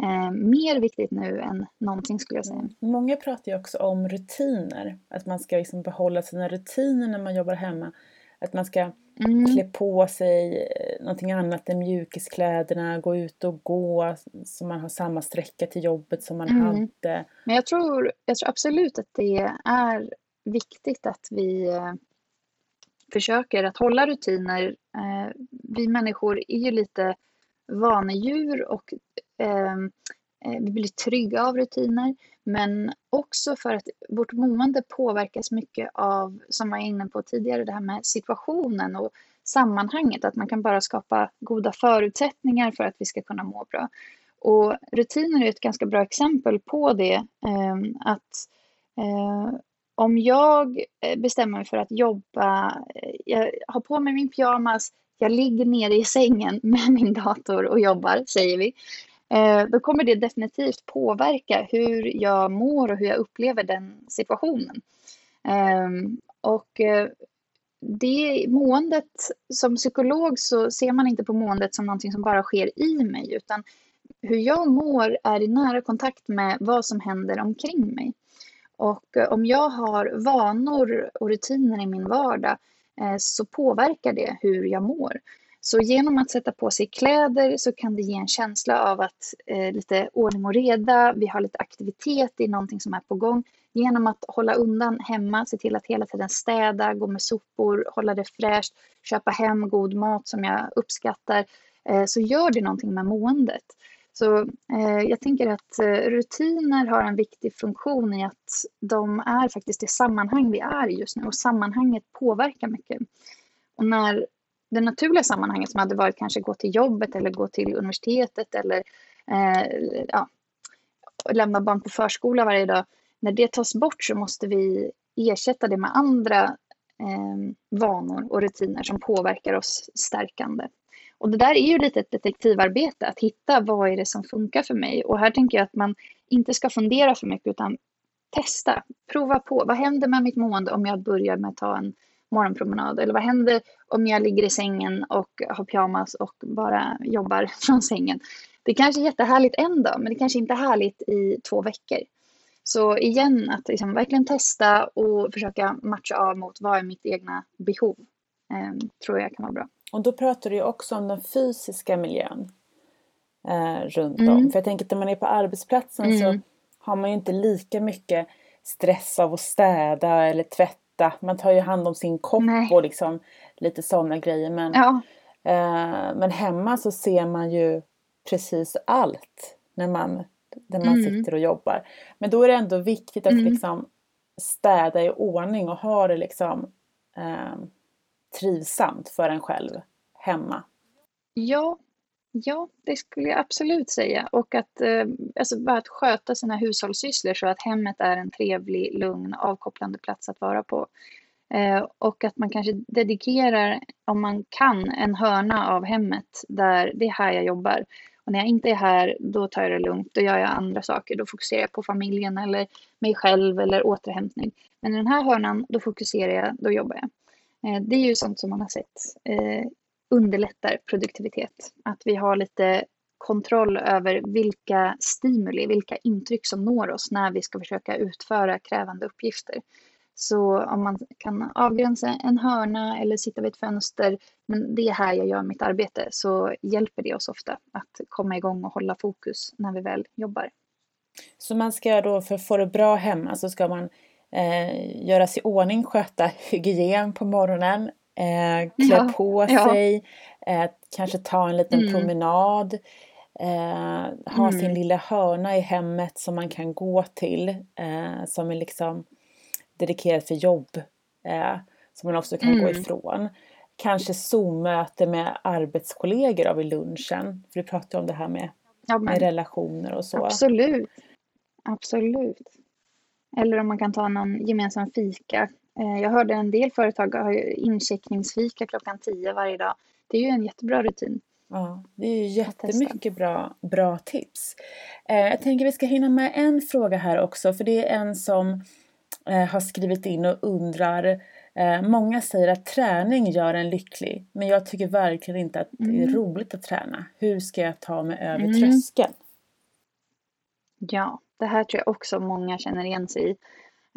Eh, mer viktigt nu än någonting skulle jag säga. Många pratar ju också om rutiner, att man ska liksom behålla sina rutiner när man jobbar hemma. Att man ska mm. klä på sig eh, någonting annat än mjukiskläderna, gå ut och gå så man har samma sträcka till jobbet som man mm. hade. Men jag tror, jag tror absolut att det är viktigt att vi eh, försöker att hålla rutiner. Eh, vi människor är ju lite vanedjur och ehm, eh, vi blir trygga av rutiner. Men också för att vårt mående påverkas mycket av, som jag var inne på tidigare, det här med situationen och sammanhanget. Att man kan bara skapa goda förutsättningar för att vi ska kunna må bra. Och rutiner är ett ganska bra exempel på det. Ehm, att eh, om jag eh, bestämmer mig för att jobba, eh, jag har på mig min pyjamas, jag ligger nere i sängen med min dator och jobbar, säger vi. Eh, då kommer det definitivt påverka hur jag mår och hur jag upplever den situationen. Ehm, och det måendet, som psykolog så ser man inte på måendet som någonting som bara sker i mig, utan hur jag mår är i nära kontakt med vad som händer omkring mig. Och eh, om jag har vanor och rutiner i min vardag eh, så påverkar det hur jag mår. Så genom att sätta på sig kläder så kan det ge en känsla av att eh, lite ordning och reda, vi har lite aktivitet i någonting som är på gång. Genom att hålla undan hemma, se till att hela tiden städa, gå med sopor, hålla det fräscht, köpa hem god mat som jag uppskattar, eh, så gör det någonting med måendet. Så eh, jag tänker att eh, rutiner har en viktig funktion i att de är faktiskt det sammanhang vi är i just nu och sammanhanget påverkar mycket. Och när det naturliga sammanhanget som hade varit kanske gå till jobbet eller gå till universitetet eller eh, ja, lämna barn på förskola varje dag. När det tas bort så måste vi ersätta det med andra eh, vanor och rutiner som påverkar oss stärkande. Och det där är ju lite ett detektivarbete, att hitta vad är det som funkar för mig. Och här tänker jag att man inte ska fundera för mycket utan testa, prova på. Vad händer med mitt mående om jag börjar med att ta en morgonpromenad? Eller vad händer om jag ligger i sängen och har pyjamas och bara jobbar från sängen? Det kanske är jättehärligt en dag, men det kanske inte är härligt i två veckor. Så igen, att liksom verkligen testa och försöka matcha av mot vad är mitt egna behov. Eh, tror jag kan vara bra. Och då pratar du ju också om den fysiska miljön eh, runt mm. om. För jag tänker att när man är på arbetsplatsen mm. så har man ju inte lika mycket stress av att städa eller tvätta. Man tar ju hand om sin kopp Nej. och liksom lite sådana grejer. Men, ja. eh, men hemma så ser man ju precis allt när man, när man mm. sitter och jobbar. Men då är det ändå viktigt att mm. liksom städa i ordning och ha det liksom eh, trivsamt för en själv hemma? Ja, ja det skulle jag absolut säga. Och att, eh, alltså bara att sköta sina hushållssysslor så att hemmet är en trevlig, lugn, avkopplande plats att vara på. Eh, och att man kanske dedikerar, om man kan, en hörna av hemmet där det är här jag jobbar. Och när jag inte är här, då tar jag det lugnt. Då gör jag andra saker. Då fokuserar jag på familjen eller mig själv eller återhämtning. Men i den här hörnan, då fokuserar jag, då jobbar jag. Eh, det är ju sånt som man har sett eh, underlättar produktivitet. Att vi har lite kontroll över vilka stimuli, vilka intryck som når oss när vi ska försöka utföra krävande uppgifter. Så om man kan avgränsa en hörna eller sitta vid ett fönster, men det är här jag gör mitt arbete, så hjälper det oss ofta att komma igång och hålla fokus när vi väl jobbar. Så man ska då, för att få det bra hemma, så ska man eh, göra sig i ordning, sköta hygien på morgonen, eh, klä ja, på sig, eh, kanske ta en liten mm. promenad, eh, ha mm. sin lilla hörna i hemmet som man kan gå till, eh, som är liksom dedikerad för jobb, eh, som man också kan mm. gå ifrån. Kanske Zoom-möte med arbetskollegor vid lunchen, för du pratade om det här med, ja, med relationer och så. Absolut, absolut. Eller om man kan ta någon gemensam fika. Eh, jag hörde en del företag ha incheckningsfika klockan 10 varje dag. Det är ju en jättebra rutin. Ja, det är ju jättemycket bra, bra tips. Eh, jag tänker vi ska hinna med en fråga här också, för det är en som eh, har skrivit in och undrar Många säger att träning gör en lycklig, men jag tycker verkligen inte att det är mm. roligt att träna. Hur ska jag ta mig över mm. tröskeln? Ja, det här tror jag också många känner igen sig i.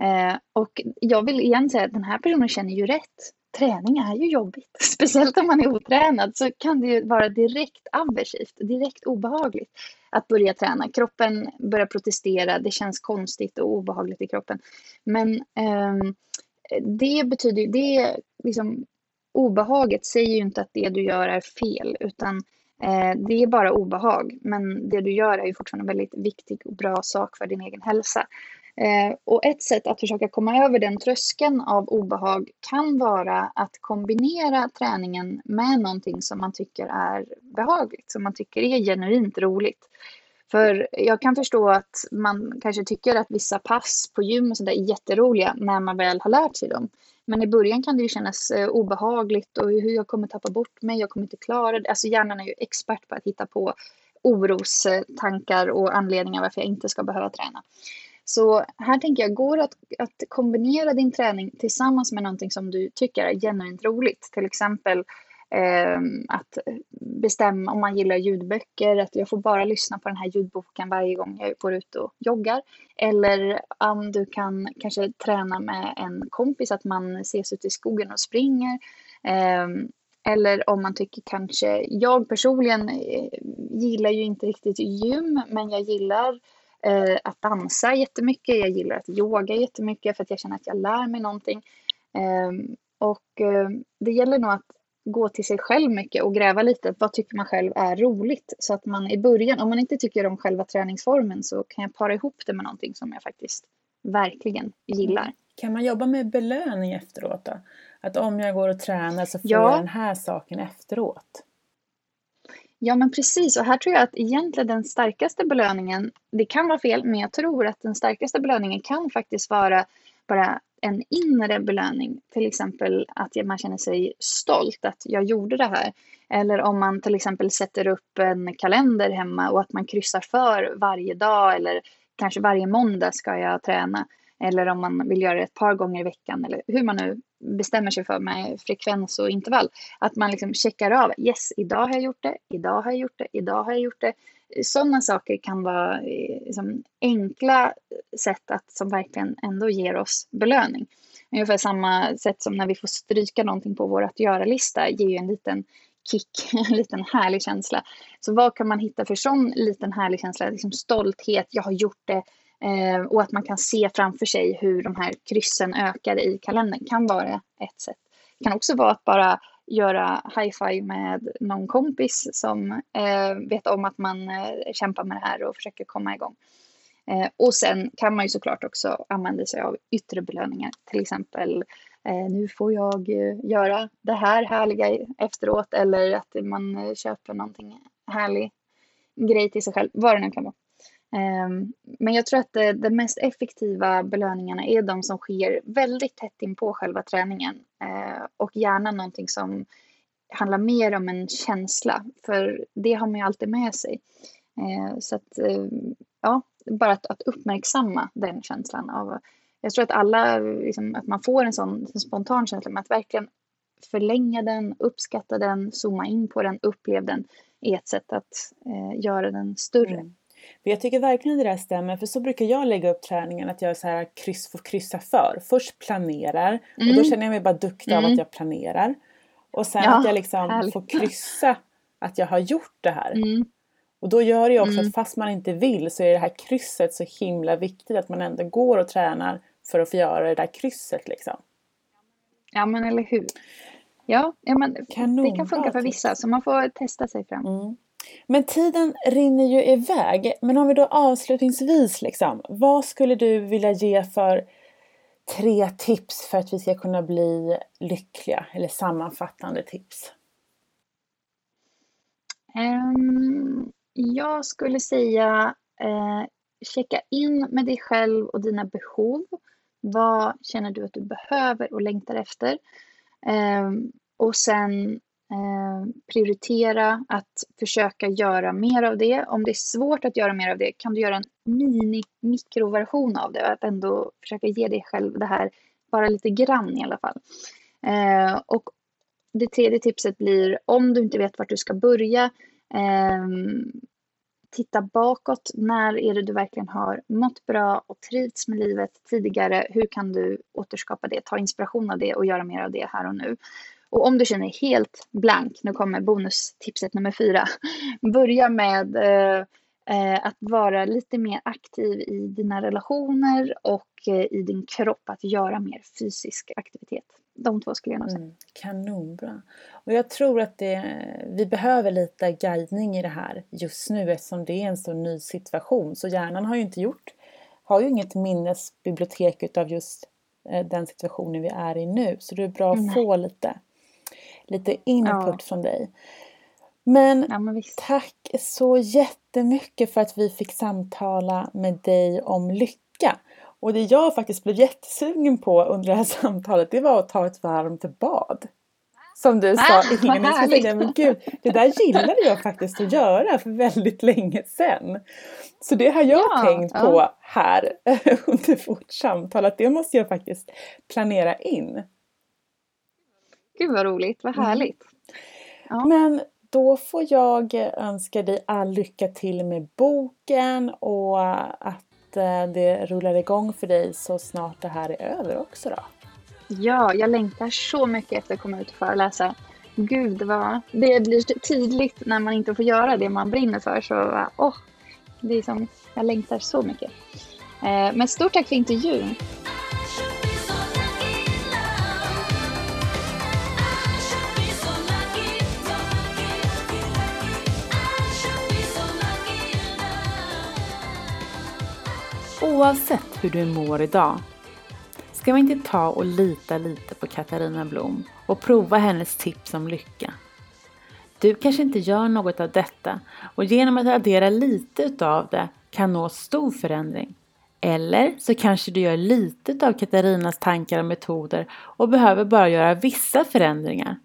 Eh, och jag vill igen säga att den här personen känner ju rätt. Träning är ju jobbigt. Speciellt om man är otränad så kan det ju vara direkt aversivt, direkt obehagligt att börja träna. Kroppen börjar protestera, det känns konstigt och obehagligt i kroppen. Men eh, det betyder ju, det liksom, obehaget säger ju inte att det du gör är fel, utan Eh, det är bara obehag, men det du gör är ju fortfarande en väldigt viktig och bra sak för din egen hälsa. Eh, och ett sätt att försöka komma över den tröskeln av obehag kan vara att kombinera träningen med någonting som man tycker är behagligt, som man tycker är genuint roligt. För jag kan förstå att man kanske tycker att vissa pass på gym och sådär är jätteroliga när man väl har lärt sig dem. Men i början kan det ju kännas eh, obehagligt och hur jag kommer tappa bort mig, jag kommer inte klara det. Alltså hjärnan är ju expert på att hitta på orostankar och anledningar varför jag inte ska behöva träna. Så här tänker jag, går det att, att kombinera din träning tillsammans med någonting som du tycker är genuint roligt? Till exempel eh, Ehm, att bestämma om man gillar ljudböcker, att jag får bara lyssna på den här ljudboken varje gång jag går ut och joggar. Eller om du kan kanske träna med en kompis, att man ses ute i skogen och springer. Eh, eller om man tycker kanske, jag personligen eh, gillar ju inte riktigt gym, men jag gillar eh, att dansa jättemycket. Jag gillar att yoga jättemycket för att jag känner att jag lär mig någonting. Eh, och eh, det gäller nog att gå till sig själv mycket och gräva lite. Vad tycker man själv är roligt? Så att man i början, om man inte tycker om själva träningsformen så kan jag para ihop det med någonting som jag faktiskt verkligen gillar. Kan man jobba med belöning efteråt då? Att om jag går och tränar så får ja. jag den här saken efteråt. Ja men precis och här tror jag att egentligen den starkaste belöningen, det kan vara fel men jag tror att den starkaste belöningen kan faktiskt vara bara en inre belöning. Till exempel att man känner sig stolt att jag gjorde det här. Eller om man till exempel sätter upp en kalender hemma och att man kryssar för varje dag eller kanske varje måndag ska jag träna. Eller om man vill göra det ett par gånger i veckan eller hur man nu bestämmer sig för med frekvens och intervall. Att man liksom checkar av. Yes, idag har jag gjort det, idag har jag gjort det, idag har jag gjort det. Sådana saker kan vara eh, liksom, enkla sätt att som verkligen ändå ger oss belöning. Ungefär samma sätt som när vi får stryka någonting på vår att göra-lista ger ju en liten kick, en liten härlig känsla. Så vad kan man hitta för sån liten härlig känsla? Liksom stolthet, jag har gjort det, Eh, och att man kan se framför sig hur de här kryssen ökar i kalendern kan vara ett sätt. Det kan också vara att bara göra high-five med någon kompis som eh, vet om att man eh, kämpar med det här och försöker komma igång. Eh, och sen kan man ju såklart också använda sig av yttre belöningar, till exempel eh, nu får jag eh, göra det här härliga efteråt eller att man eh, köper någonting härlig grej till sig själv, vad det nu kan vara. Ehm, men jag tror att de mest effektiva belöningarna är de som sker väldigt tätt in på själva träningen eh, och gärna någonting som handlar mer om en känsla, för det har man ju alltid med sig. Eh, så att, eh, ja, bara att, att uppmärksamma den känslan av, jag tror att alla, liksom, att man får en sån en spontan känsla, men att verkligen förlänga den, uppskatta den, zooma in på den, uppleva den, är ett sätt att eh, göra den större. Mm. För jag tycker verkligen det där stämmer, för så brukar jag lägga upp träningen, att jag så här kryss, får kryssa för. Först planerar, mm. och då mm. känner jag mig bara duktig mm. av att jag planerar. Och sen ja, att jag liksom härligt. får kryssa att jag har gjort det här. Mm. Och då gör det också att mm. fast man inte vill så är det här krysset så himla viktigt att man ändå går och tränar för att få göra det där krysset liksom. Ja men eller hur. Ja, ja men Kanon, det kan funka för vissa så man får testa sig fram. Men tiden rinner ju iväg. Men om vi då avslutningsvis, liksom, vad skulle du vilja ge för tre tips för att vi ska kunna bli lyckliga? Eller sammanfattande tips? Um, jag skulle säga uh, checka in med dig själv och dina behov. Vad känner du att du behöver och längtar efter? Um, och sen Eh, prioritera att försöka göra mer av det. Om det är svårt att göra mer av det kan du göra en mini mikroversion av det. Att ändå försöka ge dig själv det här bara lite grann i alla fall. Eh, och det tredje tipset blir om du inte vet vart du ska börja. Eh, titta bakåt. När är det du verkligen har mått bra och trivts med livet tidigare? Hur kan du återskapa det? Ta inspiration av det och göra mer av det här och nu. Och om du känner helt blank, nu kommer bonustipset nummer fyra. Börja med eh, eh, att vara lite mer aktiv i dina relationer och eh, i din kropp, att göra mer fysisk aktivitet. De två skulle jag nog säga. Mm, kanonbra. Och jag tror att det, vi behöver lite guidning i det här just nu eftersom det är en så ny situation. Så hjärnan har ju inte gjort, har ju inget minnesbibliotek utav just eh, den situationen vi är i nu. Så det är bra att mm. få lite lite input ja. från dig. Men, Ja, men tack så jättemycket för att vi fick samtala med dig om lycka. Och det jag faktiskt blev jättesugen på under det här samtalet det var att ta ett varmt bad. Som du sa Ah, inledningsvis, men gud, det där gillade jag faktiskt att göra för väldigt länge sedan. Så det har jag Ja, tänkt ja. på här under vårt samtal, att det måste jag faktiskt planera in. Gud vad roligt, vad Mm. härligt. Ja. Men då får jag önska dig all lycka till med boken och att eh, det rullar igång för dig så snart det här är över också då. Ja, jag längtar så mycket efter att komma ut och föreläsa. Gud vad det blir tydligt när man inte får göra det man brinner för. Så åh, det är som, jag längtar så mycket. Eh, men stort tack för intervjun. Oavsett hur du mår idag ska vi inte ta och lita lite på Katarina Blom och prova hennes tips om lycka. Du kanske inte gör något av detta och genom att addera lite utav det kan nå stor förändring. Eller så kanske du gör lite av Katarinas tankar och metoder och behöver bara göra vissa förändringar.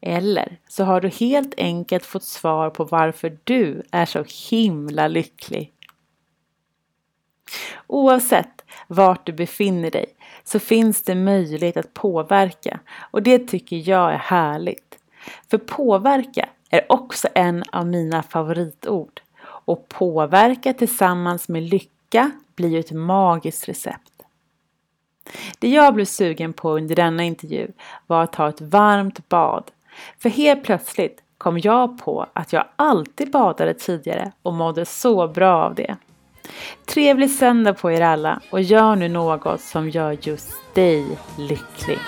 Eller så har du helt enkelt fått svar på varför du är så himla lycklig. Oavsett vart du befinner dig så finns det möjlighet att påverka och det tycker jag är härligt. För påverka är också en av mina favoritord och påverka tillsammans med lycka blir ju ett magiskt recept. Det jag blev sugen på under denna intervju var att ta ett varmt bad. För helt plötsligt kom jag på att jag alltid badade tidigare och mådde så bra av det. Trevlig söndag på er alla och gör nu något som gör just dig lycklig.